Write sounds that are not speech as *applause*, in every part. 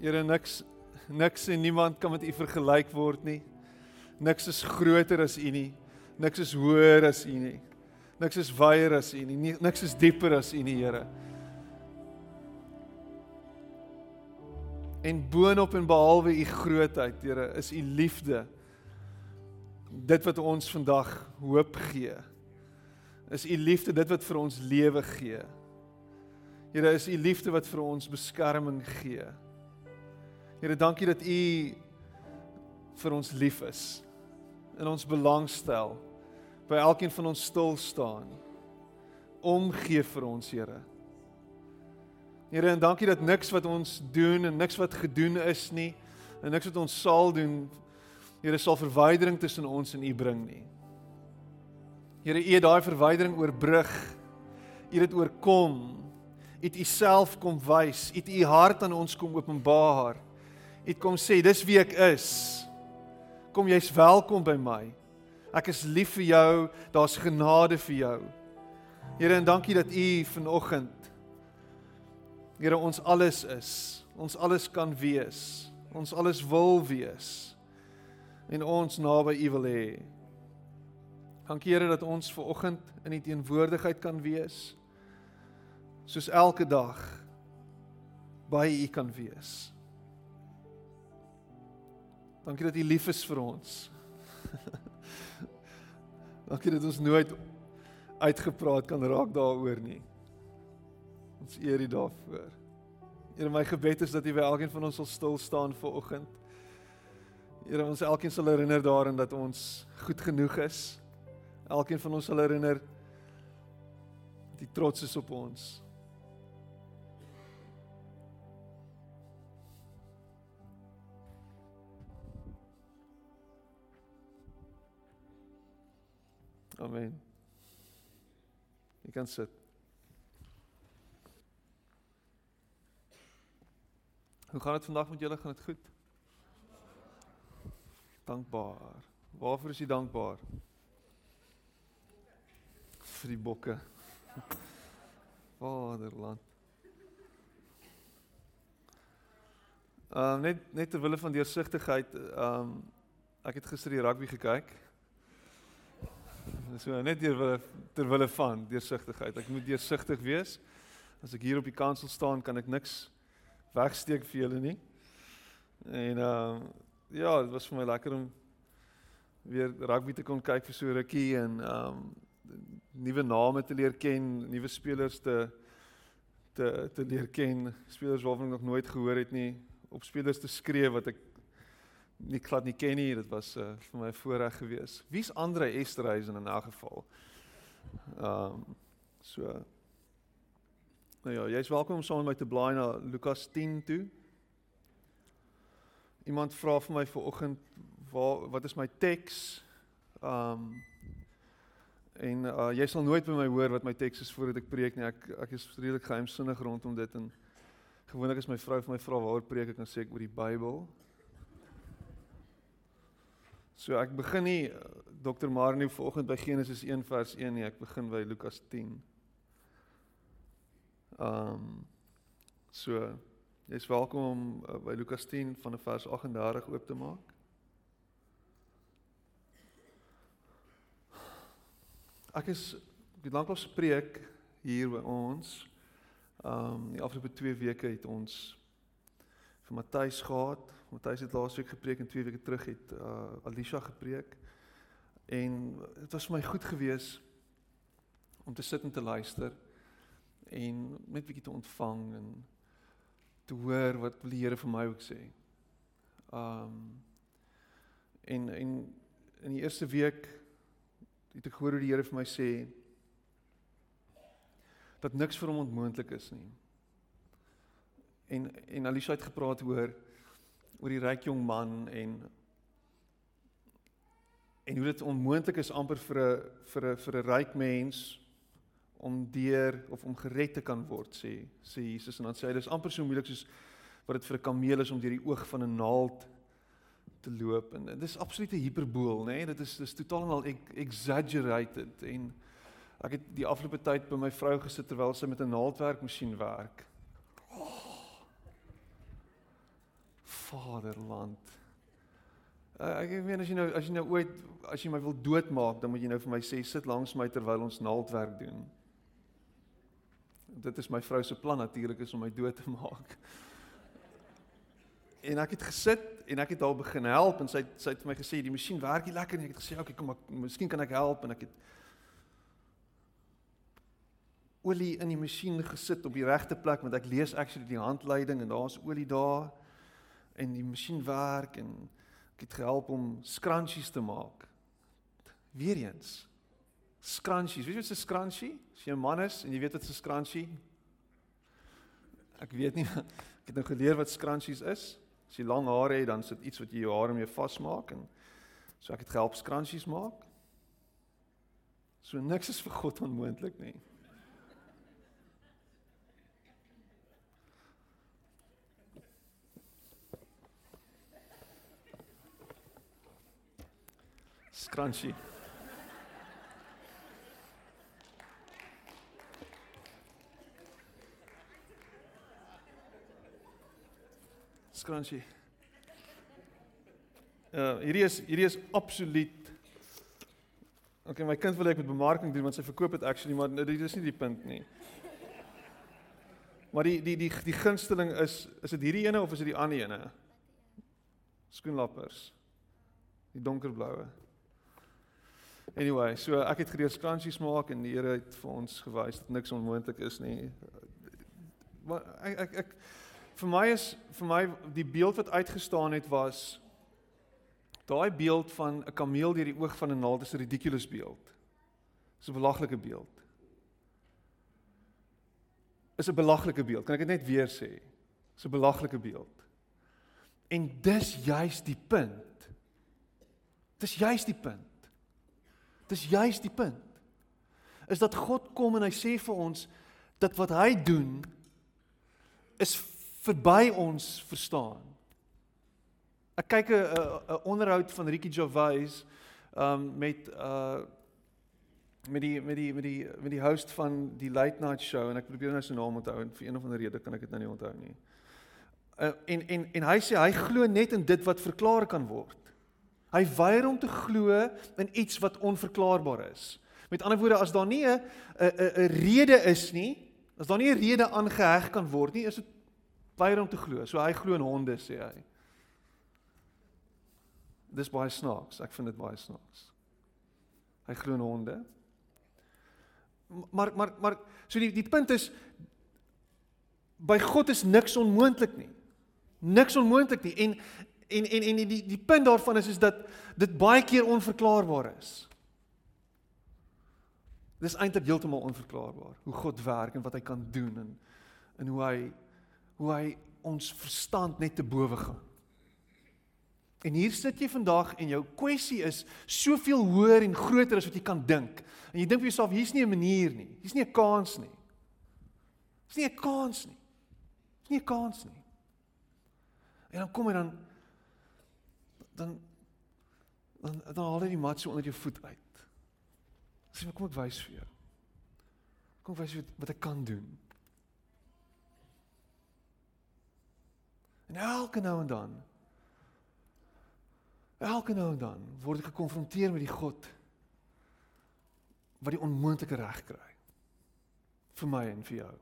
Here niks niks en niemand kan met U vergelyk word nie. Niks is groter as U nie. Niks is hoër as U nie. Niks is wyer as U nie. Niks is dieper as U nie, Here. En boonop en behalwe U grootheid, Here, is U liefde dit wat ons vandag hoop gee. Is U liefde dit wat vir ons lewe gee. Here, is U liefde wat vir ons beskerming gee. Here, dankie dat U vir ons lief is. In ons belangstel. By elkeen van ons stil staan. Omgee vir ons, Here. Here, en dankie dat niks wat ons doen en niks wat gedoen is nie en niks wat ons sal doen, Here, sal verwydering tussen ons en U bring nie. Here, U het daai verwydering oorbrug. U het dit oorkom. U het U self kom wys. U het U hart aan ons kom openbaar het kom sê dis wie ek is. Kom jy's welkom by my. Ek is lief vir jou. Daar's genade vir jou. Here en dankie dat U vanoggend Here ons alles is. Ons alles kan wees. Ons alles wil wees. En ons naby U wil hê. Dankie Here dat ons ver oggend in U teenwoordigheid kan wees. Soos elke dag by U kan wees. Dankie dat U lief is vir ons. *laughs* Dankie dat ons nooit uitgepraat kan raak daaroor nie. Ons eer U daarvoor. Here, my gebed is dat U by elkeen van ons sal stil staan vir oggend. Here, ons elkeen sal herinner daaraan dat ons goed genoeg is. Elkeen van ons sal herinner die trots is op ons. Amen. Jy kan sit. Hoe gaan dit vandag met julle? Gaan dit goed? Dankbaar. Waarvoor is jy dankbaar? Vir die bokke. Vaderland. Ehm um, net net ter wille van deursigtigheid, ehm um, ek het gister die rugby gekyk. So net deur ter wille van deursigtigheid. Ek moet deursigtig wees. As ek hier op die kansel staan, kan ek niks wegsteek vir julle nie. En ehm uh, ja, dit was vir my lekker om weer rugby te kon kyk vir so rukkie en ehm um, nuwe name te leer ken, nuwe spelers te te te leer ken, spelers waarvan ek nog nooit gehoor het nie, op spelers te skree wat ek nie glad nie ken nie. Dit was uh, vir my voorreg geweest. Wie's Andre Esterhuizen in 'n geval? Ehm um, so Nou ja, jy's welkom om saam met my te blaai na Lukas 10 toe. Iemand vra vir my vanoggend waar wat is my teks? Ehm um, en uh, jy sal nooit by my hoor wat my teks is voordat ek preek nie. Ek ek is redelik geheimsinnig rondom dit en gewoonlik as my vrou vir my vra waaroor preek ek dan sê ek oor die Bybel. So ek begin nie eh, Dr. Marnie vanoggend by Genesis 1 vers 1 nie, ek begin by Lukas 10. Ehm um, so jy's welkom om uh, by Lukas 10 van vers 38 oop te maak. Ek is het lanklaas preek hier by ons. Ehm um, die afgelope 2 weke het ons vir Matthys gehad. Matthys het laasweek gepreek en 2 weke terug het uh Alicia gepreek. En dit was vir my goed gewees om te sit en te luister en net bietjie te ontvang en te hoor wat die Here vir my ook sê. Um en en in die eerste week het ek gehoor hoe die Here vir my sê dat niks vir hom onmoontlik is nie en en Alicia het gepraat oor oor die ryk jong man en en hoe dit onmoontlik is amper vir 'n vir 'n vir 'n ryk mens om deur of om gered te kan word sê sê Jesus. En dan sê hy dis amper so moeilik soos wat dit vir 'n kameel is om deur die oog van 'n naald te loop. En dit is absolute hiperbool nê nee? dit is dis totaal en al exaggerated. En ek het die afgelope tyd by my vrou gesit terwyl sy met 'n naaldwerkmasjien werk Vaderland. Uh, ek weet as jy nou as jy nou ooit as jy my wil doodmaak, dan moet jy nou vir my sê sit langs my terwyl ons naaldwerk doen. Dit is my vrou se plan natuurlik is om my dood te *laughs* maak. En ek het gesit en ek het haar begin help en sy sy het vir my gesê die masjien werk nie lekker nie. Ek het gesê okay, kom ek miskien kan ek help en ek het olie in die masjien gesit op die regte plek want ek lees actually die handleiding en daar's olie daar en die masjien werk en ek het gehelp om scrunchies te maak. Weereens scrunchies. Weet jy wat 'n scrunchie? As jy 'n man is en jy weet wat 'n scrunchie Ek weet nie *laughs* ek het nou geleer wat scrunchies is. As jy lang hare het, dan sit iets wat jy jou hare mee vasmaak en so ek het gehelp scrunchies maak. So niks is vir God onmoontlik nie. Scrunchy. Scrunchy. Uh hierdie is hierdie is absoluut Okay, my kind wil ek met bemarking doen want sy verkoop dit actually, maar dit is nie die punt nie. Maar die die die die gunsteling is is dit hierdie ene of is dit die ander ene? Skoenlappers. Die donkerblou. Anyway, so ek het geleer scrunchies maak en die Here het vir ons gewys dat niks onmoontlik is nie. Maar ek ek ek vir my is vir my die beeld wat uitgestaan het was daai beeld van 'n kameel deur die oog van 'n naald is 'n ridiculous beeld. Dis 'n belaglike beeld. Is 'n belaglike beeld. Kan ek dit net weer sê? Dis 'n belaglike beeld. En dis juis die punt. Dis juis die punt. Dis juis die punt. Is dat God kom en hy sê vir ons dat wat hy doen is verby ons verstaan. Ek kyk 'n 'n onderhoud van Ricky Gervais um met uh met die met die met die met die host van die late night show en ek probeer nou sy naam onthou en vir een of ander rede kan ek dit nou nie onthou nie. Uh, en en en hy sê hy glo net in dit wat verklaar kan word. Hy weier om te glo in iets wat onverklaarbaar is. Met ander woorde, as daar nie 'n 'n 'n rede is nie, as daar nie 'n rede aangeheg kan word nie, is dit weier om te glo. So hy glo in honde, sê hy. Dis baie snaaks. Ek vind dit baie snaaks. Hy glo in honde. Maar maar maar so die die punt is by God is niks onmoontlik nie. Niks onmoontlik nie. En en en en die die punt daarvan is is dat dit baie keer onverklaarbaar is. Dis eintlik heeltemal onverklaarbaar hoe God werk en wat hy kan doen en en hoe hy hoe hy ons verstand net te bowe gaan. En hier sit jy vandag en jou kwessie is soveel hoër en groter as wat jy kan dink. En jy dink vir jouself hier's nie 'n manier nie. Hier's nie 'n kans nie. Hier's nie 'n kans nie. Hier's nie 'n kans nie. En dan kom jy dan dan dan dan haal jy die mat so onder jou voet uit. Sê maar kom ek wys vir jou. Kom wys wat wat ek kan doen. En elke nou en dan elke nou en dan word ek gekonfronteer met die God wat die onmoontlike reg kry vir my en vir jou.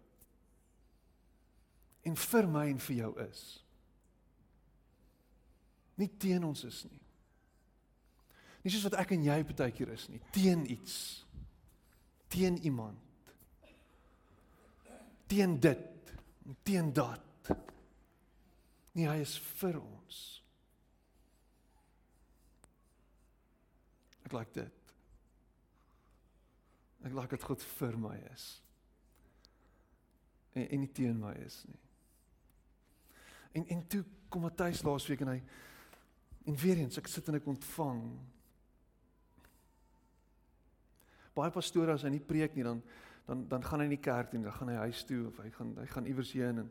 En vir my en vir jou is nie teen ons is nie. Nie soos wat ek en jy baie keer is nie, teen iets. Teen iemand. Teen dit, teen dat. Nee, hy is vir ons. Ek like dit. Ek like dit God vir my is. En en nie teen my is nie. En en toe kom Matthys laasweek en hy En weer eens, ek sit en ek ontvang. Baie pastore as hy nie preek nie, dan dan dan gaan hy nie kerk toe nie, dan gaan hy huis toe of hy gaan hy gaan iewers heen en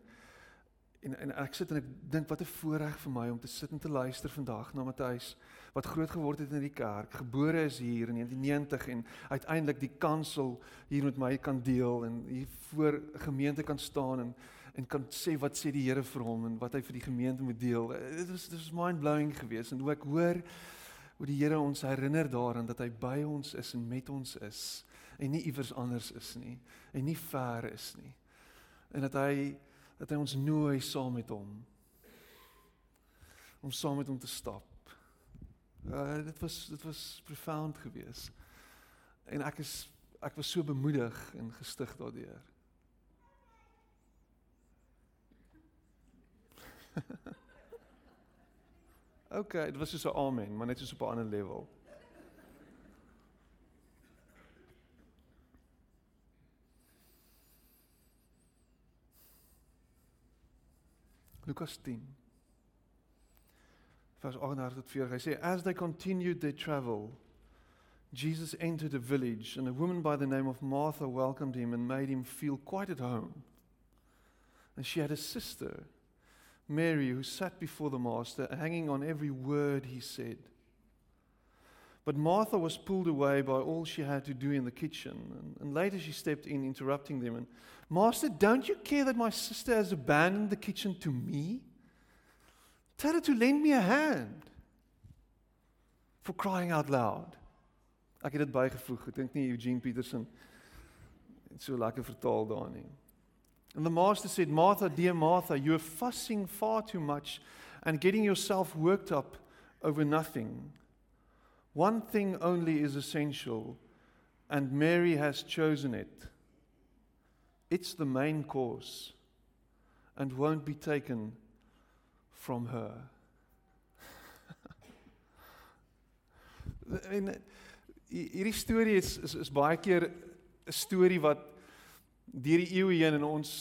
en en ek sit en ek dink wat 'n voorreg vir my om te sit en te luister vandag na Matthys wat groot geword het in die kerk, gebore is hier in 1990 en uiteindelik die kansel hier met my kan deel en hier voor gemeente kan staan en en kan sê wat sê die Here vir hom en wat hy vir die gemeente moet deel. Dit was dit was mind-blowing geweest en hoe ek hoor hoe die Here ons herinner daaraan dat hy by ons is en met ons is en nie iewers anders is nie en nie ver is nie. En dat hy dat hy ons nooi saam met hom om saam met hom te stap. Uh dit was dit was profound geweest. En ek is ek was so bemoedig en gestig daardeur. *laughs* okay, dit was so 'n amen, maar net so op 'n ander level. Lukas 10 vers 38 tot 40 hy sê as they continued their travel Jesus entered a village and a woman by the name of Martha welcomed him and made him feel quite at home. And she had a sister Mary who sat before the master hanging on every word he said but Martha was pulled away by all she had to do in the kitchen. And, and, later she stepped in, interrupting them. And, Master, don't you care that my sister has abandoned the kitchen to me? Tell her to lend me a hand. For crying out loud. Ek het dit bygevoeg. Ek dink nie Eugene Peterson het so lekker vertaal daar. And the master said, Martha, dear Martha, you're fussing far too much and getting yourself worked up over nothing. One thing only is essential, and Mary has chosen it. It's the main course and won't be taken from her. *laughs* en hierdie storie is, is is baie keer 'n storie wat deur die eeue heen in ons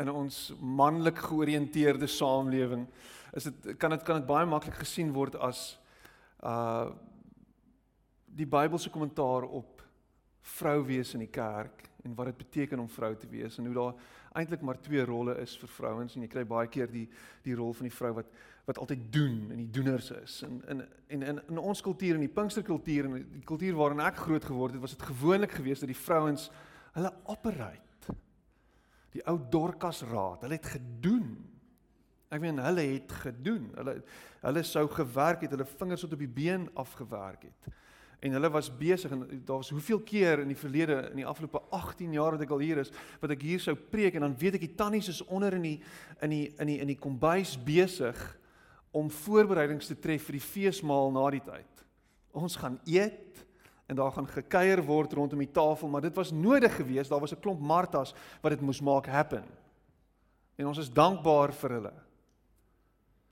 in ons manlik georiënteerde samelewing is dit kan dit kan dit baie maklik gesien word as uh die Bybelse kommentaar op vrou wees in die kerk en wat dit beteken om vrou te wees en hoe daar eintlik maar twee rolle is vir vrouens en jy kry baie keer die die rol van die vrou wat wat altyd doen en die doeners is. En in en in in ons kultuur en die Pinksterkultuur en die kultuur waarin ek groot geword het, was dit gewoonlik geweest dat die vrouens hulle operate. Die ou Dorcas raad, hulle het gedoen. Ek meen hulle het gedoen. Hulle hulle sou gewerk het, hulle vingers tot op die been afgewerk het en hulle was besig en daar was hoeveel keer in die verlede in die afgelope 18 jaar wat ek al hier is wat ek hier sou preek en dan weet ek die tannies is onder in die in die in die in die kombuis besig om voorbereidings te tref vir die feesmaal na die tyd. Ons gaan eet en daar gaan gekuier word rondom die tafel, maar dit was nodig geweest. Daar was 'n klomp Martas wat dit moes maak happen. En ons is dankbaar vir hulle.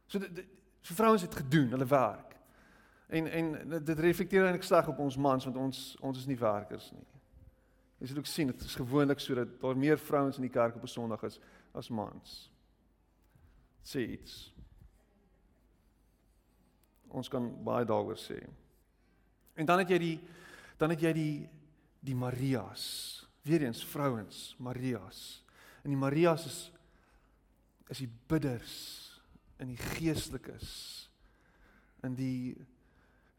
So dit so vrouens het gedoen hulle werk. En en dit reflekteer eintlik sleg op ons mans want ons ons is nie werkers nie. Jy sal ook sien dit is gewoonlik so dat daar meer vrouens in die kerk op 'n Sondag is as mans. Sê iets. Ons kan baie daaroor sê. En dan het jy die dan het jy die die Marias. Weereens vrouens, Marias. En die Marias is is die bidders in die geestelikes in die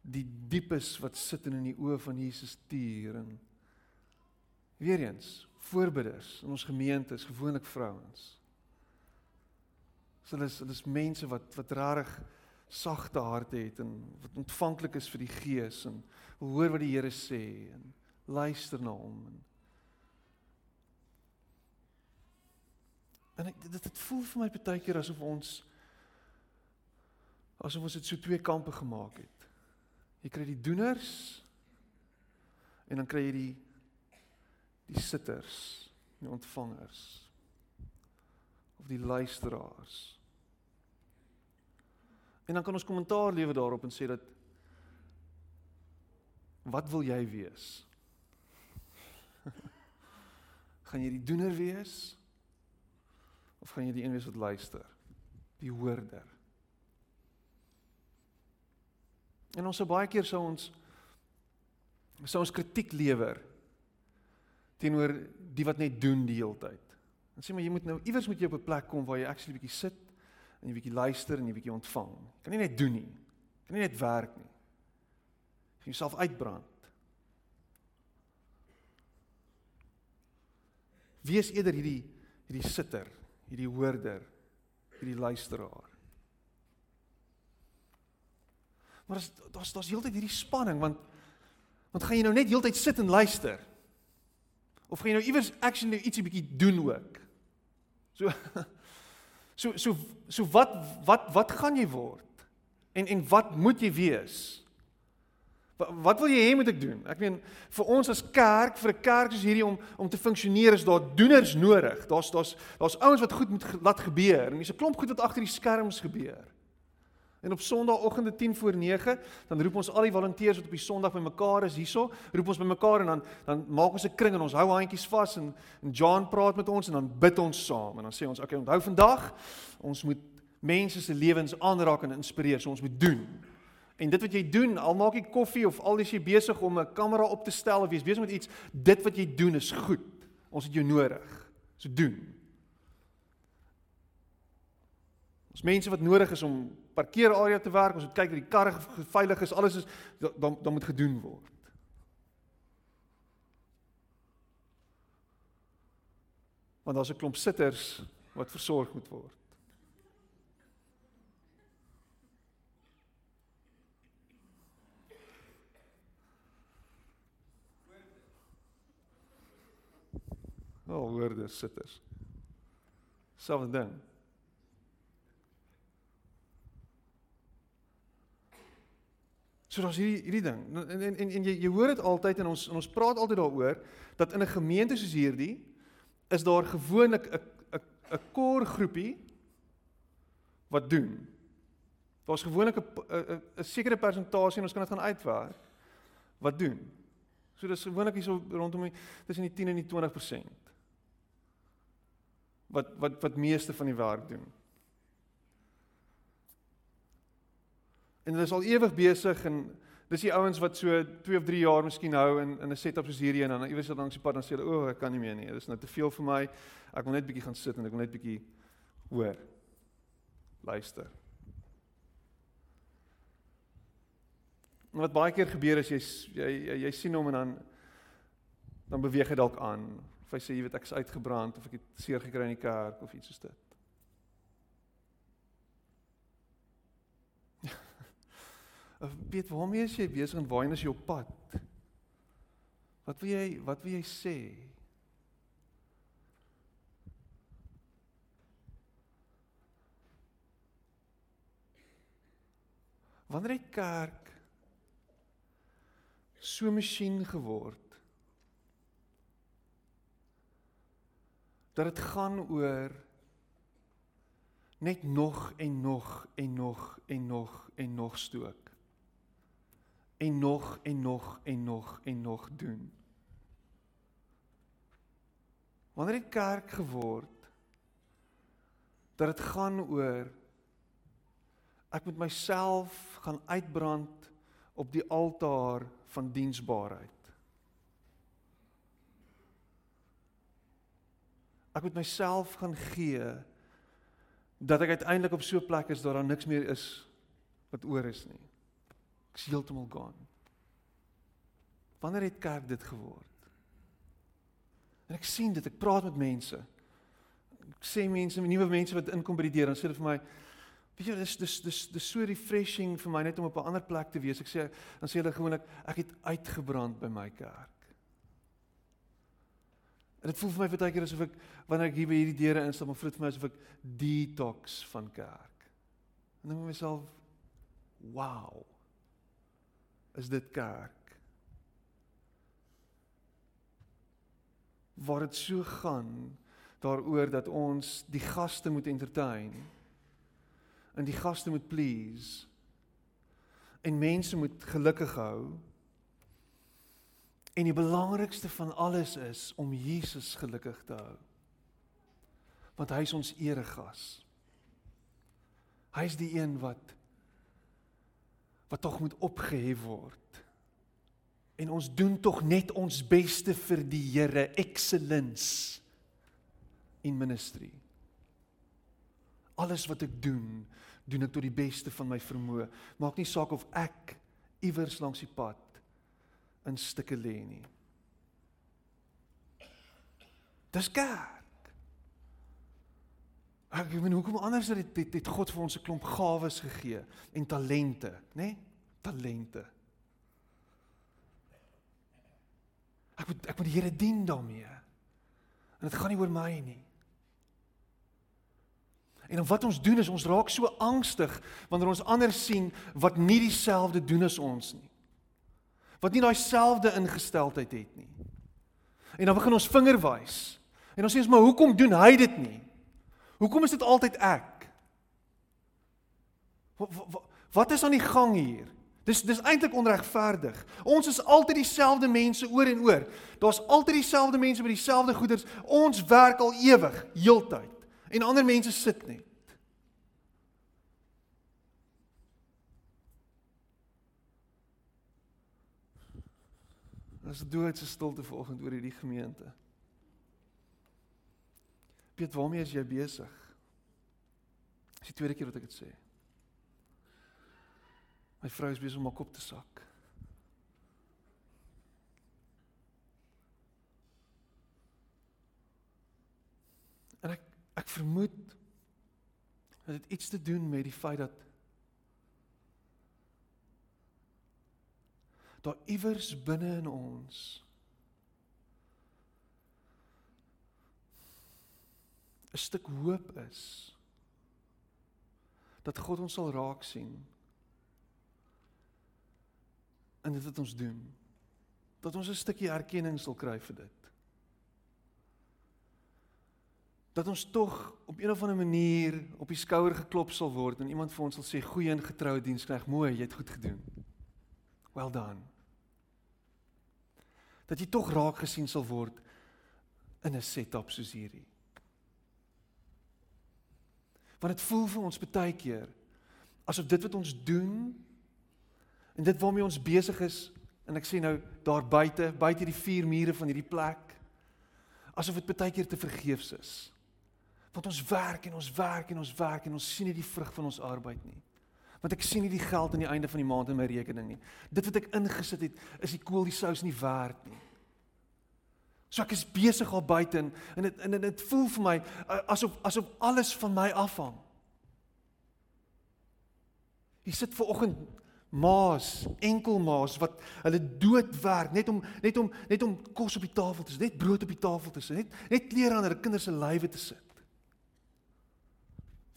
die diepes wat sit in die oë van Jesus tuur en weer eens voorbidders in ons gemeente is gewoonlik vrouens. So hulle is hulle is mense wat wat rarig sagte harte het en wat ontvanklik is vir die Gees en hoor wat die Here sê en luister na hom en En ek dit dit voel vir my baie keer asof ons asof ons dit so twee kampe gemaak het. Jy kry die doeners en dan kry jy die die sitters, die ontvangers of die luisteraars. En dan kan ons kommentaar lewe daarop en sê dat wat wil jy wees? *laughs* gaan jy die doener wees of gaan jy die een wees wat luister? Die hoorder. En ons sou baie keer sou ons sou ons kritiek lewer teenoor die wat net doen die hele tyd. En sê maar jy moet nou iewers moet jy op 'n plek kom waar jy actually bietjie sit en jy bietjie luister en jy bietjie ontvang. Jy kan nie net doen nie. Jy kan nie net werk nie. Jy gaan jouself uitbrand. Wees eerder hierdie hierdie sitter, hierdie hoorder, hierdie luisteraar. Maar daar's daar's daar's heeltyd hierdie spanning want want gaan jy nou net heeltyd sit en luister? Of gaan jy nou iewers actually ietsie bietjie doen ook? So *laughs* so so so wat wat wat gaan jy word? En en wat moet jy wees? Wat, wat wil jy hê moet ek doen? Ek meen vir ons as kerk, vir 'n kerk soos hierdie om om te funksioneer is daar doeners nodig. Daar's daar's daar's ouens wat goed moet laat gebeur en dis 'n klomp goed wat agter die skerms gebeur. En op Sondagoggende 10 voor 9, dan roep ons al die volonteërs wat op die Sondag bymekaar is hierso, roep ons bymekaar en dan dan maak ons 'n kring en ons hou handjies vas en en John praat met ons en dan bid ons saam en dan sê ons, "Oké, okay, onthou vandag, ons moet mense se lewens aanraak en inspireer, so ons moet doen." En dit wat jy doen, al maak jy koffie of al is jy besig om 'n kamera op te stel of jy's besig met iets, dit wat jy doen is goed. Ons het jou nodig. So doen. Ons mense wat nodig is om parkeerarea te werk, ons moet kyk dat die karre veilig is, alles is dan dan moet gedoen word. Want daar's 'n klomp sitters wat versorg moet word. Oh, woorde sitters. Selfde ding. So daar's hierdie hierdie ding. En en en, en jy jy hoor dit altyd en ons en ons praat altyd daaroor dat in 'n gemeente soos hierdie is daar gewoonlik 'n 'n 'n kor groepie wat doen. Daar's gewoonlik 'n 'n sekere persentasie en ons kan dit gaan uitwerk wat doen. So dis gewoonlik hier so rondom tussen die 10 en die 20% wat wat wat meeste van die werk doen. En hulle is al ewig besig en dis die ouens wat so 2 of 3 jaar miskien hou in in 'n setup soos hierdie en dan iewers langs die pad dan sê hulle o, oh, ek kan nie meer nie. Dis nou te veel vir my. Ek wil net bietjie gaan sit en ek wil net bietjie hoor. Luister. Wat baie keer gebeur is jy jy jy, jy sien hom en dan dan beweeg hy dalk aan. Of hy sê jy weet ek is uitgebrand of ek het seer gekry in die kerk of iets soos dit. Weet waarmee is jy besig en waarheen is jy op pad? Wat wil jy wat wil jy sê? Wanneer het kerk so masjien geword dat dit gaan oor net nog en nog en nog en nog en nog stook en nog en nog en nog en nog doen. Wanneer dit kerk geword dat dit gaan oor ek moet myself gaan uitbrand op die altaar van diensbaarheid. Ek moet myself gaan gee dat ek uiteindelik op so 'n plek is dat daar niks meer is wat oor is nie. Ek's heeltemal gone. Wanneer het kerk dit geword? En ek sien dit, ek praat met mense. Ek sê mense, nuwe mense wat inkom by die deur, dan sê hulle vir my, weet jy, dis dis dis dis so refreshing vir my net om op 'n ander plek te wees. Ek sê dan sê hulle gewoonlik, ek het uitgebrand by my kerk. En dit voel vir my baie keer asof ek wanneer ek hier by hierdie deure instap, maar voel dit vir my asof ek detox van kerk. En dan ek myself, wow is dit kerk. Waar dit so gaan daaroor dat ons die gaste moet entertain en die gaste moet please en mense moet gelukkig hou. En die belangrikste van alles is om Jesus gelukkig te hou. Want hy is ons eregas. Hy is die een wat wat tog moet opgehef word. En ons doen tog net ons beste vir die Here, excellence in ministry. Alles wat ek doen, doen ek tot die beste van my vermoë. Maak nie saak of ek iewers langs die pad in stukke lê nie. Dis kerk. Ek weet hoekom anders het dit het God vir ons 'n klomp gawes gegee en talente, né? Nee? Talente. Ek moet ek moet die Here dien daarmee. En dit gaan nie oor my nie. En wat ons doen is ons raak so angstig wanneer ons ander sien wat nie dieselfde doen as ons nie. Wat nie daai selfde ingesteldheid het nie. En dan begin ons vinger wys. En ons sê ons maar hoekom doen hy dit nie? Hoekom is dit altyd ek? Wat, wat, wat is aan die gang hier? Dis dis eintlik onregverdig. Ons is altyd dieselfde mense oor en oor. Daar's altyd dieselfde mense met dieselfde goederes. Ons werk al ewig, heeltyd en ander mense sit net. As doodse stilte vanoggend oor hierdie gemeente. Piet, waarmee is jy besig? Dis die tweede keer wat ek dit sê. My vrou is besig om haar kop te sak. En ek ek vermoed dat dit iets te doen met die feit dat daar iewers binne in ons 'n stuk hoop is dat God ons sal raak sien in dit wat ons doen. Dat ons 'n stukkie erkenning sal kry vir dit. Dat ons tog op een of ander manier op die skouer geklop sal word en iemand vir ons sal sê goeie en getroue diensknegt, mooi, jy het goed gedoen. Well done. Dat jy tog raak gesien sal word in 'n setup soos hierdie. Want dit voel vir ons baie keer asof dit wat ons doen en dit waarmee ons besig is en ek sê nou daar buite, buite die vier mure van hierdie plek asof dit baie keer te vergeefs is. Want ons werk en ons werk en ons werk en ons sien nie die vrug van ons arbeid nie. Want ek sien nie die geld aan die einde van die maand in my rekening nie. Dit wat ek ingesit het, is die kool die sous nie werd nie. So ek is besig al buite en dit en dit voel vir my asof asof alles van my afhang. Jy sit ver oggend maas, enkel maas wat hulle dood werk net om net om net om kos op die tafel te sit, net brood op die tafel te sit, net net klere aan hulle kinders se lywe te sit.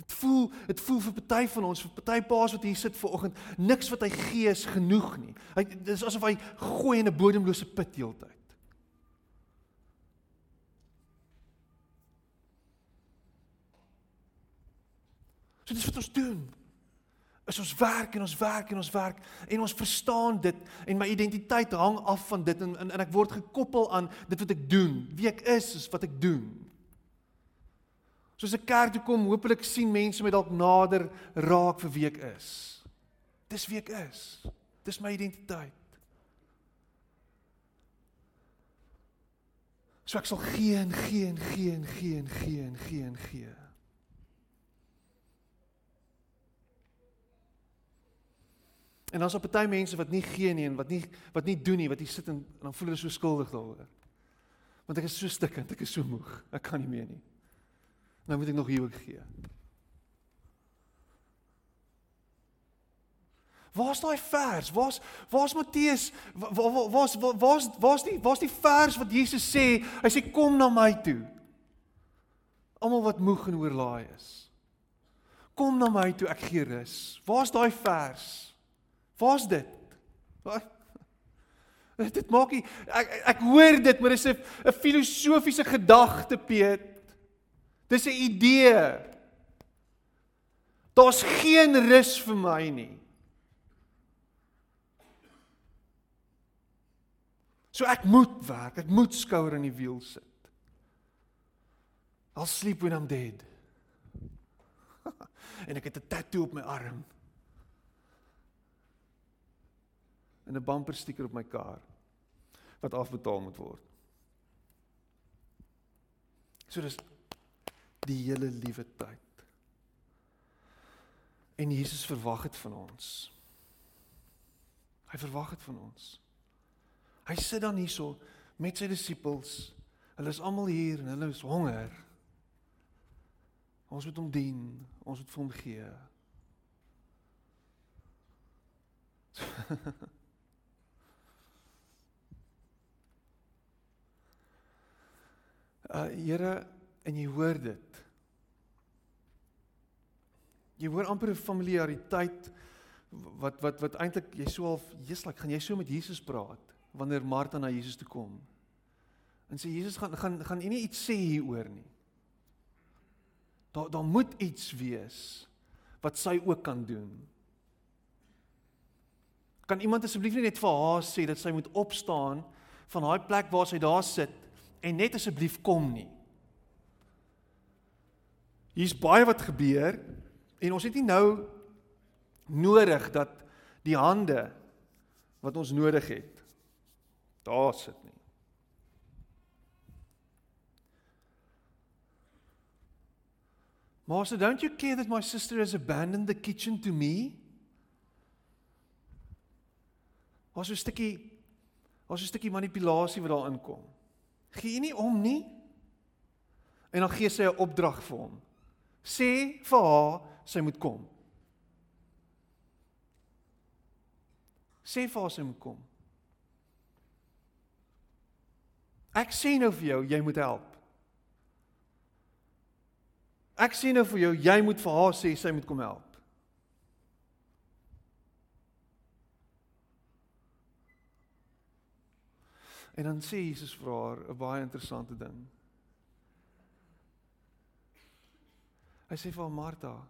Dit voel dit voel vir party van ons, vir party paas wat hier sit ver oggend, niks wat hy gee is genoeg nie. Hy dis asof hy gooi in 'n bodemlose put heeltyd. So dis wat ons doen. Is ons werk en ons werk en ons werk en ons verstaan dit en my identiteit hang af van dit en en, en ek word gekoppel aan dit wat ek doen. Wie ek is is wat ek doen. Soos 'n kerk toe kom, hopelik sien mense my dalk nader raak vir wie ek is. Dis wie ek is. Dis my identiteit. So ek sal gee en gee en gee en gee en gee en gee en gee. En dan's op party mense wat nie gee nie en wat nie wat nie doen nie, wat hier sit en, en dan voel hulle so skuldig daaroor. Want ek is so stikkend, ek is so moeg. Ek kan nie meer nie. Nou moet ek nog hier ook gee. Waar's daai vers? Waar's waar's Matteus? Waar's waar's waar's die waar's die vers wat Jesus sê? Hy sê kom na my toe. Almal wat moeg en oorlaai is. Kom na my toe, ek gee rus. Waar's daai vers? Waar's dit? Wat? Dit maak nie ek ek hoor dit, maar dis 'n 'n filosofiese gedagte, Piet. Dis 'n idee. Daar's geen rus vir my nie. So ek moet werk, ek moet skouer in die wiel sit. I'll sleep when I'm dead. *laughs* en ek het 'n tattoo op my arm. En 'n bumper sticker op my kar wat afbetaal moet word. So dis die hele liewe tyd. En Jesus verwag dit van ons. Hy verwag dit van ons. Hy sit dan hierso met sy disippels. Hulle is almal hier en hulle is honger. Ons moet hom dien, ons moet vir hom gee. *laughs* uh Here, en jy hoor dit. Jy hoor amper 'n familiariteit wat wat wat eintlik jy sou half Jesus, gaan jy so met Jesus praat wanneer Martha na Jesus toe kom? En sê Jesus gaan gaan gaan u nie iets sê hieroor nie. Daar daar moet iets wees wat sy ook kan doen. Kan iemand asseblief net vir haar sê dat sy moet opstaan van daai plek waar sy daar sit en net asseblief kom nie. Hier's baie wat gebeur en ons het nie nou nodig dat die hande wat ons nodig het daar sit nie. Master, don't you care that my sister has abandoned the kitchen to me? Was 'n stukkie was 'n stukkie manipulasie wat daar inkom. Gee nie om nie. En dan gee sy 'n opdrag vir hom. Sê vir haar sy moet kom. Sê vir haar sy moet kom. Ek sê nou vir jou, jy moet help. Ek sê nou vir jou, jy moet vir haar sê sy moet kom help. En dan sê Jesus vir haar 'n baie interessante ding. Hy sê vir Martha: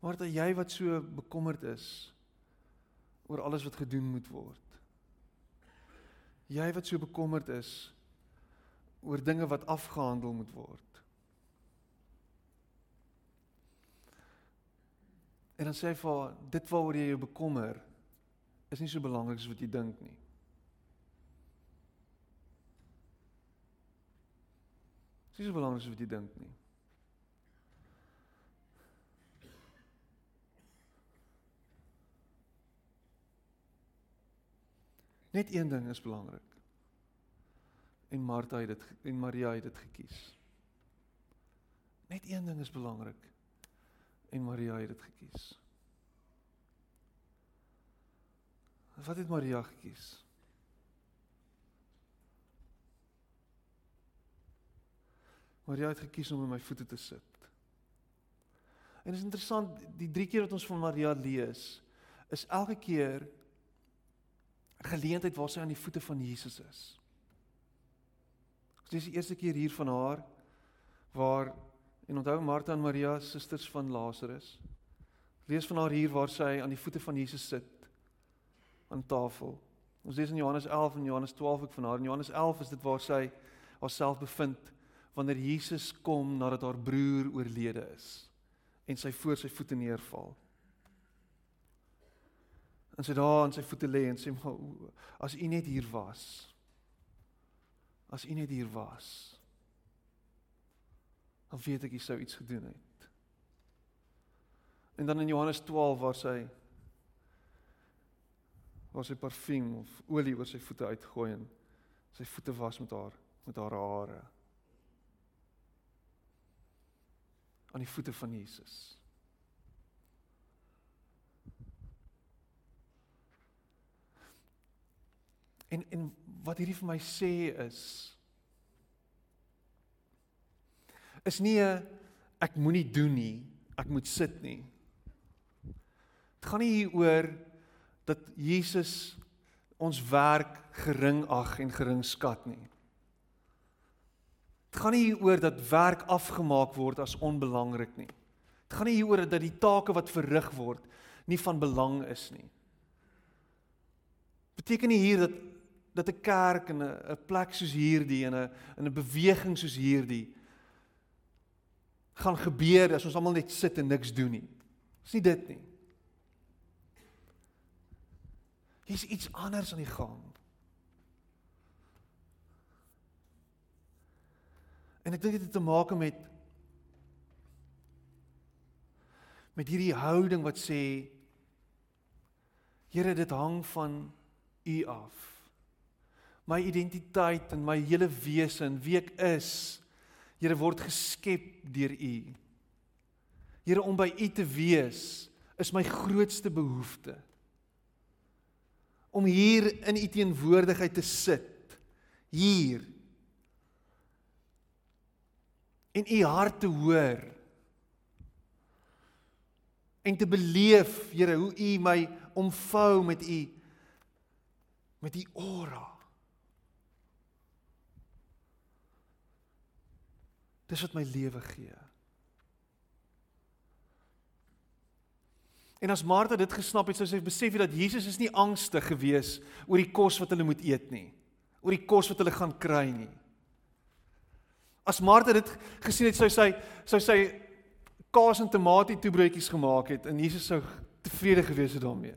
Martha, jy wat so bekommerd is oor alles wat gedoen moet word. Jy wat so bekommerd is oor dinge wat afgehandel moet word. En dan sê hy vir haar, dit waaroor jy jou bekommer is nie so belangrik as wat jy dink nie. Dit is nie so belangrik as wat jy dink nie. Net een ding is belangrik. En Martha het dit en Maria het dit gekies. Net een ding is belangrik. En Maria het dit gekies. Wat het Maria gekies? Maria het gekies om by my voete te sit. En dit is interessant, die drie keer wat ons van Maria lees, is elke keer 'n geleentheid waar sy aan die voete van Jesus is. Dit is die eerste keer hier van haar waar en onthou Martha en Maria susters van Lazarus. Lees van haar hier waar sy aan die voete van Jesus sit aan tafel. Ons lees in Johannes 11 en Johannes 12 ook van haar. In Johannes 11 is dit waar sy haarself bevind wanneer Jesus kom nadat haar broer oorlede is en sy voor sy voete neerval. En sy daar aan sy voete lê en sê maar as u net hier was. As u net hier was. Dan weet ek u sou iets gedoen het. En dan in Johannes 12 waar sy waar sy parfuum of olie oor sy voete uitgooi en sy voete was met haar met haar hare. aan die voete van Jesus. En en wat hierdie vir my sê is is nie 'n ek moenie doen nie, ek moet sit nie. Dit gaan nie hieroor dat Jesus ons werk gering ag en gering skat nie. Dit gaan nie hieroor dat werk afgemaak word as onbelangrik nie. Dit gaan nie hieroor dat die take wat verrig word nie van belang is nie. Beteken nie hier dat dat 'n kerk en 'n plek soos hierdie en 'n in 'n beweging soos hierdie gaan gebeur as ons almal net sit en niks doen nie. Dis nie dit nie. Hier's iets anders aan die gang. En ek dink dit het te maak met met hierdie houding wat sê Here dit hang van U af my identiteit en my hele wese en wie ek is Here word geskep deur U. Here om by U te wees is my grootste behoefte. Om hier in U teenwoordigheid te sit. Hier. En U hart te hoor. En te beleef, Here, hoe U my omvou met U met U aura. Dis wat my lewe gee. En as Martha dit gesnap het, sou sy besef het dat Jesus is nie angstig gewees oor die kos wat hulle moet eet nie, oor die kos wat hulle gaan kry nie. As Martha dit gesien het, sou sy sou sy kaas en tamatie toebroodjies gemaak het en Jesus sou tevrede gewees het daarmee.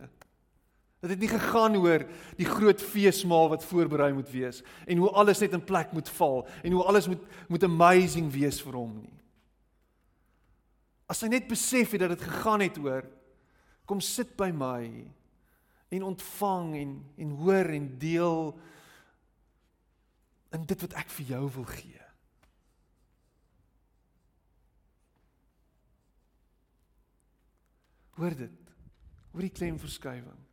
Dit het nie gegaan oor die groot feesmaal wat voorberei moet wees en hoe alles net in plek moet val en hoe alles moet moet amazing wees vir hom nie. As hy net besef het dat dit gegaan het oor kom sit by my en ontvang en en hoor en deel in dit wat ek vir jou wil gee. Hoor dit. Hoor die klemverskywing.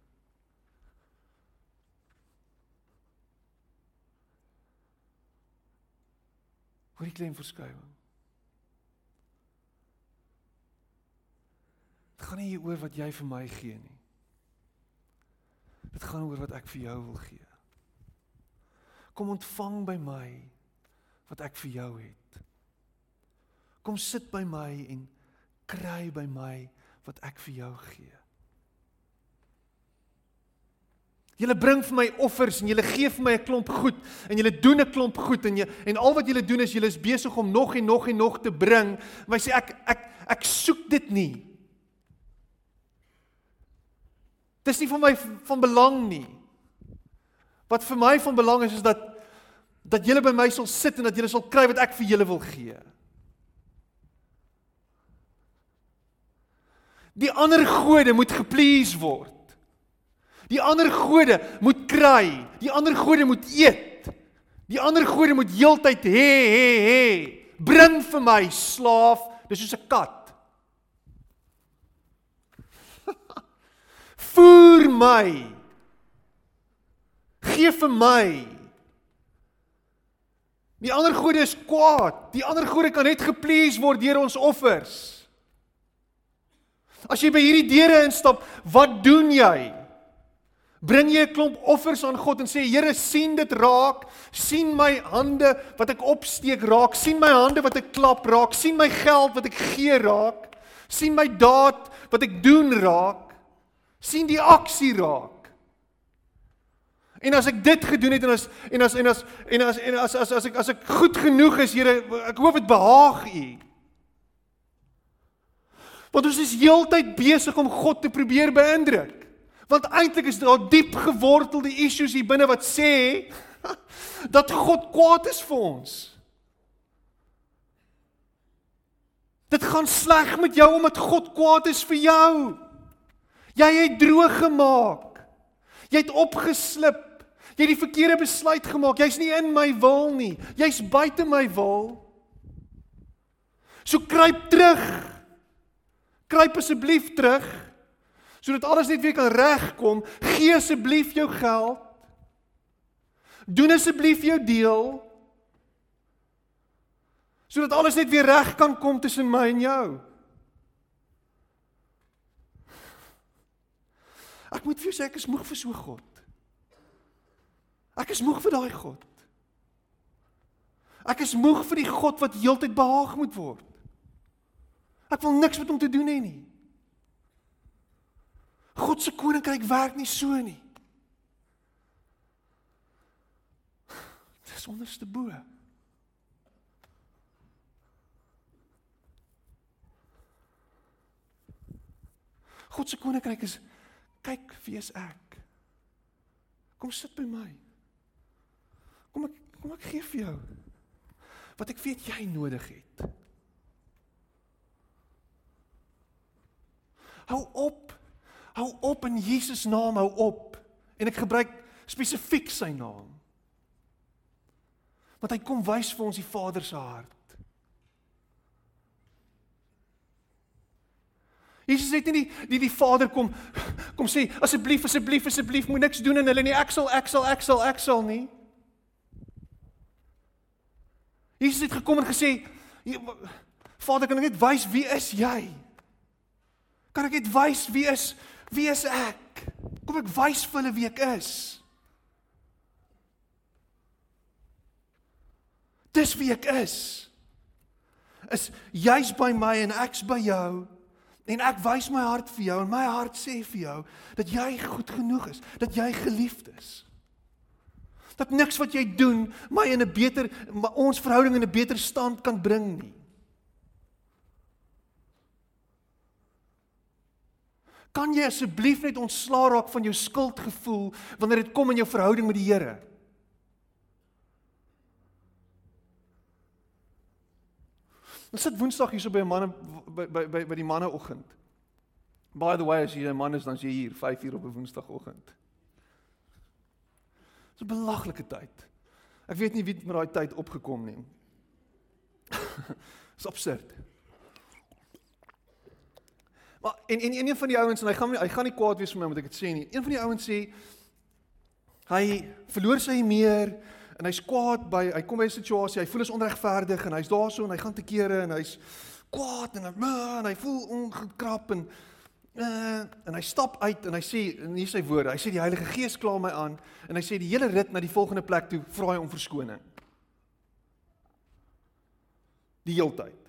Hoor die klemverskywing. Dit gaan nie oor wat jy vir my gee nie. Dit gaan oor wat ek vir jou wil gee. Kom ontvang by my wat ek vir jou het. Kom sit by my en kry by my wat ek vir jou gee. Julle bring vir my offers en julle gee vir my 'n klomp goed en julle doen 'n klomp goed en jy en al wat julle doen is julle is besig om nog en nog en nog te bring. Maar sê ek ek ek soek dit nie. Dis nie vir my van belang nie. Wat vir my van belang is is dat dat julle by my sal sit en dat julle sal kry wat ek vir julle wil gee. Die ander gode moet geplease word. Die ander gode moet kry. Die ander gode moet eet. Die ander gode moet heeltyd hê hê hê. Bring vir my slaaf, dis soos 'n kat. My. Gee vir my. Die ander gode is kwaad. Die ander gode kan net geplease word deur ons offers. As jy by hierdie deure instap, wat doen jy? Bring jy 'n klomp offers aan God en sê Here sien dit raak, sien my hande wat ek opsteek raak, sien my hande wat ek klap raak, sien my geld wat ek gee raak, sien my daad wat ek doen raak, sien die aksie raak. En as ek dit gedoen het en as en as en as en as en as as as ek as ek goed genoeg is, Here, ek hoop dit behaag U. Want ons is heeltyd besig om God te probeer beïndruk. Want eintlik is daar diep gewortelde issues hier binne wat sê *laughs* dat God kwaad is vir ons. Dit gaan sleg met jou omdat God kwaad is vir jou. Jy het droog gemaak. Jy het opgeslip. Jy het die verkeerde besluit gemaak. Jy's nie in my wil nie. Jy's buite my wil. So kruip terug. Kruip asseblief terug sodat alles net weer kan regkom, gee asseblief jou geld. Doen asseblief jou deel. Sodat alles net weer reg kan kom tussen my en jou. Ek moet vir jou sê ek is moeg vir so God. Ek is moeg vir daai God. Ek is moeg vir die God wat heeltyd behaag moet word. Ek wil niks met hom te doen hê nie. God se koninkryk werk nie so nie. Dis onderste bo. God se koninkryk is kyk wie is ek. Kom sit by my. Kom ek kom ek gee vir jou wat ek weet jy nodig het. Hou op Hou op in Jesus naam, hou op. En ek gebruik spesifiek sy naam. Want hy kom wys vir ons die Vader se hart. Jesus het nie die die, die Vader kom kom sê asseblief asseblief asseblief moet niks doen en hulle nie ek sal ek sal ek sal ek sal nie. Jesus het gekom en gesê Vader kan ek net wys wie is jy? Kan ek net wys wie is wie is ek? Kom ek wys vir hulle wie ek is. Dis wie ek is. Is jy's by my en ek's by jou. En ek wys my hart vir jou en my hart sê vir jou dat jy goed genoeg is, dat jy geliefd is. Dat niks wat jy doen my in 'n beter ons verhouding in 'n beter stand kan bring nie. Kan jy asseblief net ontslaa raak van jou skuldgevoel wanneer dit kom in jou verhouding met die Here? Ons sit Woensdag hier so by 'n manne by by by by die manneoggend. By the way, as jy 'n man is, dan is jy hier 5 uur op 'n Woensdagoggend. Dis 'n belaglike tyd. Ek weet nie wie met daai tyd opgekom nie. *laughs* Dis absurd. Maar en en een van die ouens en hy gaan hy gaan nie kwaad wees vir my omdat ek dit sê nie. Een van die ouens sê hy verloor sy meer en hy's kwaad by hy kom by 'n situasie, hy voel is onregverdig en hy's daarso en hy gaan te kere en hy's kwaad en, en hy voel ongekrap en uh, en hy stap uit en hy sê in hier sy woorde, hy sê die Heilige Gees kla my aan en hy sê die hele rit na die volgende plek toe vra hy om verskoning. Die heeltyd.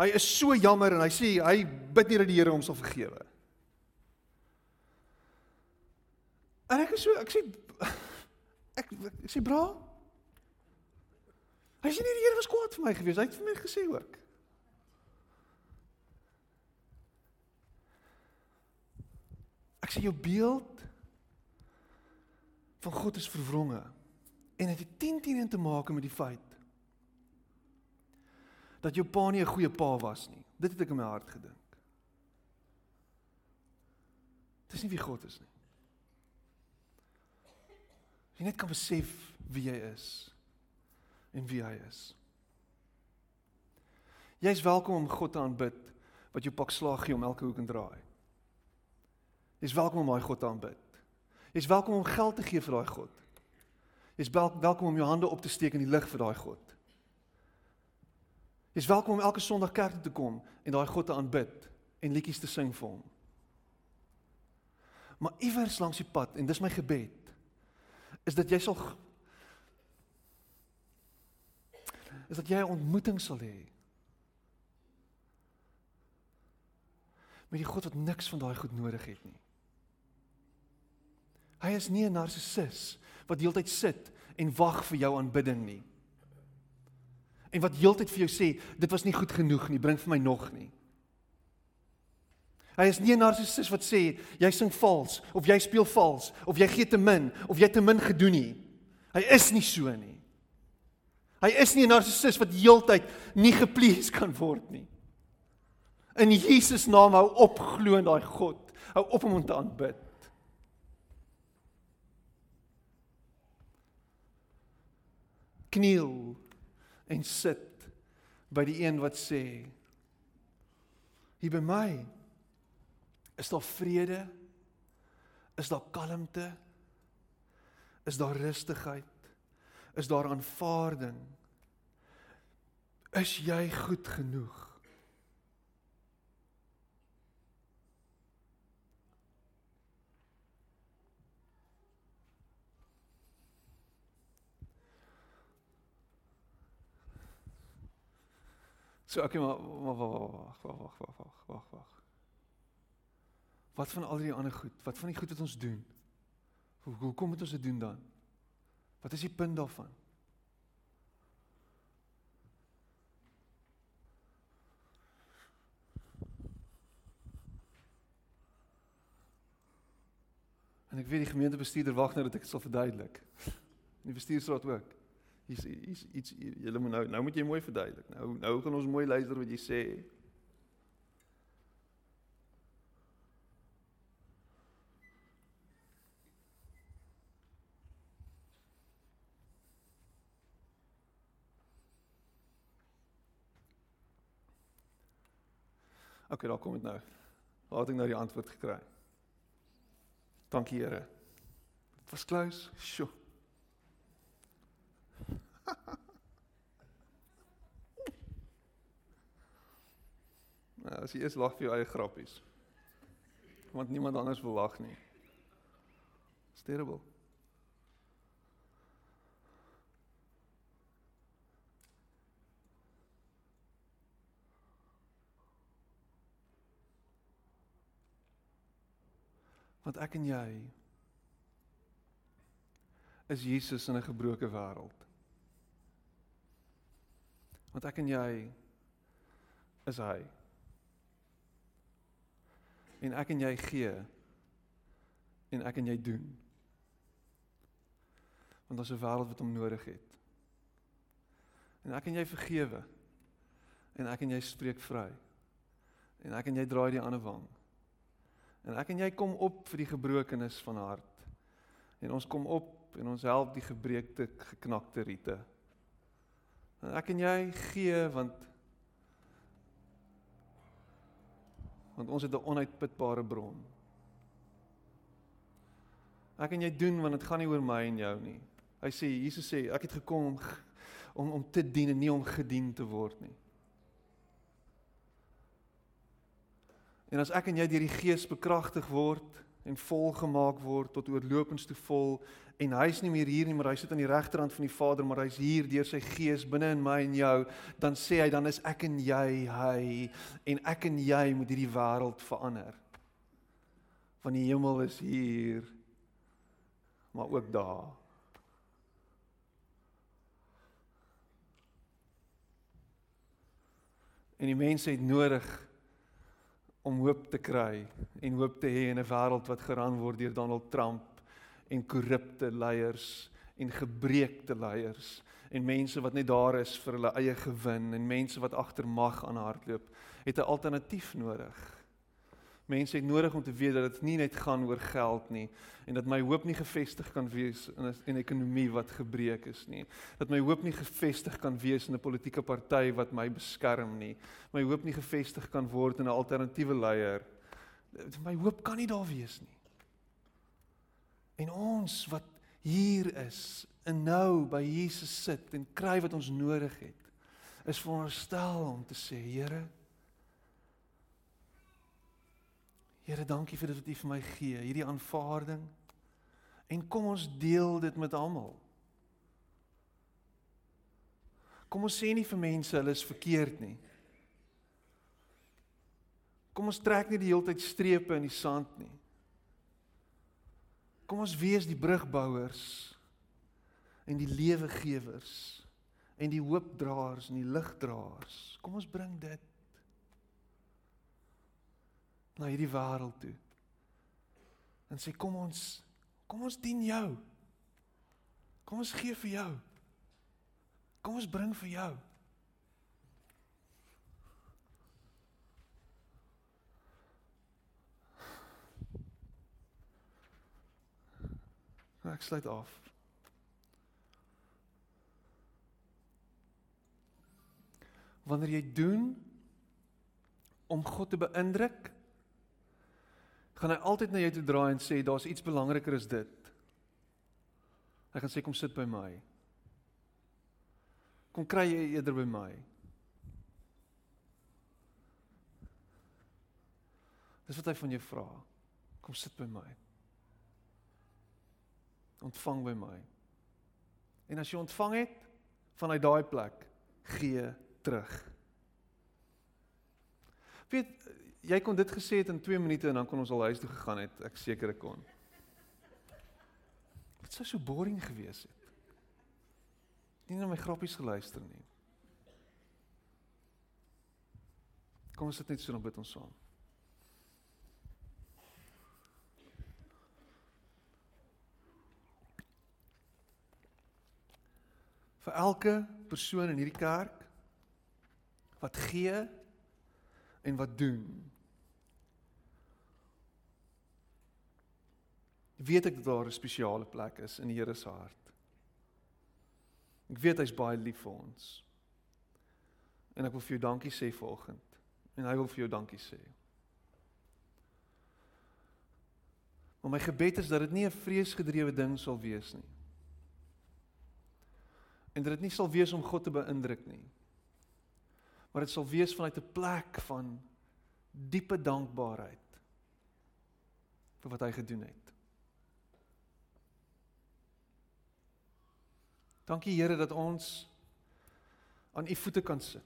Hy is so jammer en hy sê hy bid nie dat die Here hom sal vergewe. En ek is so ek sê ek, ek sê bra. Hy sê nie die Here was kwaad vir my gewees. Hy het vir my gesê ook. Ek sê jou beeld van God is verwronge en dit het 10 teen te maak met die feit dat jou pa nie 'n goeie pa was nie. Dit het ek in my hart gedink. Dis nie wie God is nie. Jy net kan besef wie jy is en wie hy is. Jy's welkom om God te aanbid wat jou pak slaag gee om elke hoek en draai. Jy's welkom om daai God te aanbid. Jy's welkom om geld te gee vir daai God. Jy's welkom om jou hande op te steek in die lig vir daai God. Jy's welkom om elke Sondag kerk toe te kom en daai God te aanbid en liedjies te sing vir hom. Maar iewers langs die pad en dis my gebed is dat jy sal is dat jy 'n ontmoeting sal hê met die God wat niks van daai goed nodig het nie. Hy is nie 'n narcissus wat heeltyd sit en wag vir jou aanbidding nie en wat heeltyd vir jou sê dit was nie goed genoeg nie, bring vir my nog nie. Hy is nie 'n narcissus wat sê jy sing vals of jy speel vals of jy gee te min of jy te min gedoen nie. Hy is nie so nie. Hy is nie 'n narcissus wat heeltyd nie geplees kan word nie. In Jesus naam hou op glo in daai God. Hou op om hom te aanbid. Kniel en sit by die een wat sê hier by my is daar vrede? Is daar kalmte? Is daar rustigheid? Is daar aanvaarding? Is jy goed genoeg? So okay, maar wag wag wag wag wag wag wag wag. Wat van al die ander goed? Wat van die goed wat ons doen? Hoe hoe kom dit ons dit doen dan? Wat is die punt daarvan? En ek weet die gemeentebestuurder wag nou dat ek dit sal verduidelik. *laughs* Die bestuursraad ook hier's hier's iets julle moet nou nou moet jy mooi verduidelik. Nou nou gaan ons mooi luister wat jy sê. OK, daar kom dit nou. Waar het ek nou die antwoord gekry? Dankie Here. Dit was close. Sjoe. *laughs* Nou, as jy eers lag vir jou eie grappies. Want niemand anders wil lag nie. It's terrible. Want ek en jy is Jesus in 'n gebroke wêreld. Want ek en jy is hy. En ek en jy gee en ek en jy doen. Want ons 'n wêreld wat hom nodig het. En ek en jy vergewe. En ek en jy spreek vry. En ek en jy draai die ander wang. En ek en jy kom op vir die gebrokenis van hart. En ons kom op en ons help die gebreekte geknakte riete. En ek en jy gee want want ons het 'n onuitputbare bron. Ek en jy doen want dit gaan nie oor my en jou nie. Hy sê Jesus sê ek het gekom om om om te dien en nie om gedien te word nie. En as ek en jy deur die Gees bekragtig word en volgemaak word tot oorlopends toe vol en hy's nie meer hier nie maar hy sit aan die regterhand van die Vader maar hy's hier deur sy Gees binne in my en jou dan sê hy dan is ek en jy hy en ek en jy moet hierdie wêreld verander. Want die hemel is hier maar ook daar. En die mense het nodig om hoop te kry en hoop te hê in 'n wêreld wat geran word deur Donald Trump en korrupte leiers en gebreekte leiers en mense wat net daar is vir hulle eie gewin en mense wat agter mag aan hardloop, het 'n alternatief nodig. Mense het nodig om te weet dat dit nie net gaan oor geld nie en dat my hoop nie gefestig kan wees in 'n ekonomie wat gebreek is nie. Dat my hoop nie gefestig kan wees in 'n politieke party wat my beskerm nie. My hoop nie gefestig kan word in 'n alternatiewe leier. My hoop kan nie daar wees nie. En ons wat hier is, en nou by Jesus sit en kry wat ons nodig het, is veronderstel om te sê, Here, Here, dankie vir dit wat U vir my gee, hierdie aanvaarding. En kom ons deel dit met almal. Kom ons sê nie vir mense hulle is verkeerd nie. Kom ons trek nie die hele tyd strepe in die sand nie. Kom ons wees die brugbouers en die lewegewers en die hoopdraers en die ligdraers. Kom ons bring dit na hierdie wêreld toe. En sê kom ons kom ons dien jou. Kom ons gee vir jou. Kom ons bring vir jou. Ek sluit af. Wanneer jy doen om God te beïndruk, gaan hy altyd na jou toe draai en sê daar's iets belangriker as dit. Hy gaan sê kom sit by my. Kom kry jy eerder by my. Dis wat hy van jou vra. Kom sit by my. Ontvang by my. En as jy ontvang het vanuit daai plek, gee terug. Weet jy kon dit gesê het in 2 minute en dan kon ons al huis toe gegaan het. Ek seker ek kon. Dit sou so boring gewees het. Nie na my grappies geluister nie. Kom ons sit net so en bid ons saam. Vir elke persoon in hierdie kerk wat gee en wat doen. Weet ek dat daar 'n spesiale plek is in die Here se hart. Ek weet hy's baie lief vir ons. En ek wil vir jou dankie sê vanoggend En hy wil vir jou dankie sê. Maar my gebed is dat dit nie 'n vreesgedrewe ding sal wees nie. En dat dit nie sal wees om God te beïndruk nie. Maar dit sal wees vanuit 'n plek van diepe dankbaarheid vir wat hy gedoen het. Dankie Here dat ons aan u voete kan sit.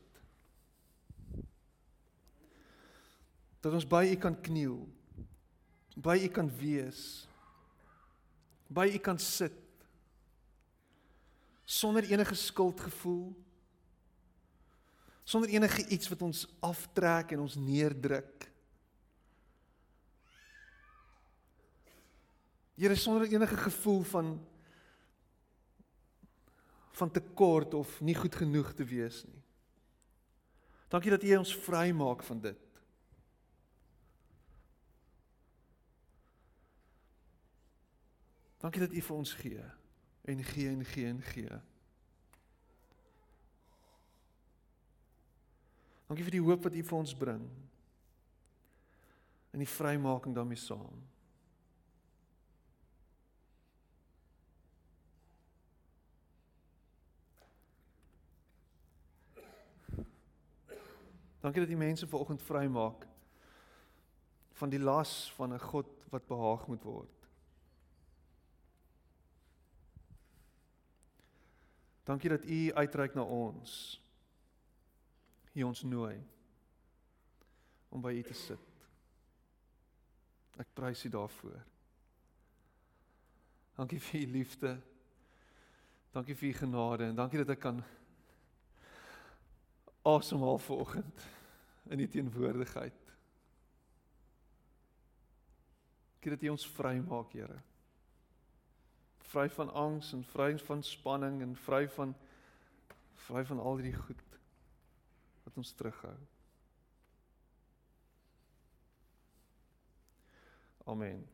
Dat ons by u kan kniel. By u kan wees. By u kan sit. Sonder enige skuldgevoel. Sonder enige iets wat ons aftrek en ons neerdruk. Here sonder enige gevoel van van tekort of nie goed genoeg te wees nie. Dankie dat U ons vrymaak van dit. Dankie dat U vir ons gee en gee en gee en gee. Dankie vir die hoop wat U vir ons bring. En die vrymaking daarmee saam. Dankie dat U mense vanoggend vrymaak van die las van 'n God wat behaag moet word. Dankie dat U uitreik na ons. U ons nooi om by U te sit. Ek prys U daarvoor. Dankie vir U liefde. Dankie vir U genade en dankie dat ek kan asemhaal vanoggend in die teenwoordigheid. Ek dat U ons vry maak, Here. Vry van angs en vry van spanning en vry van vry van al hierdie goed wat ons terughou. Amen.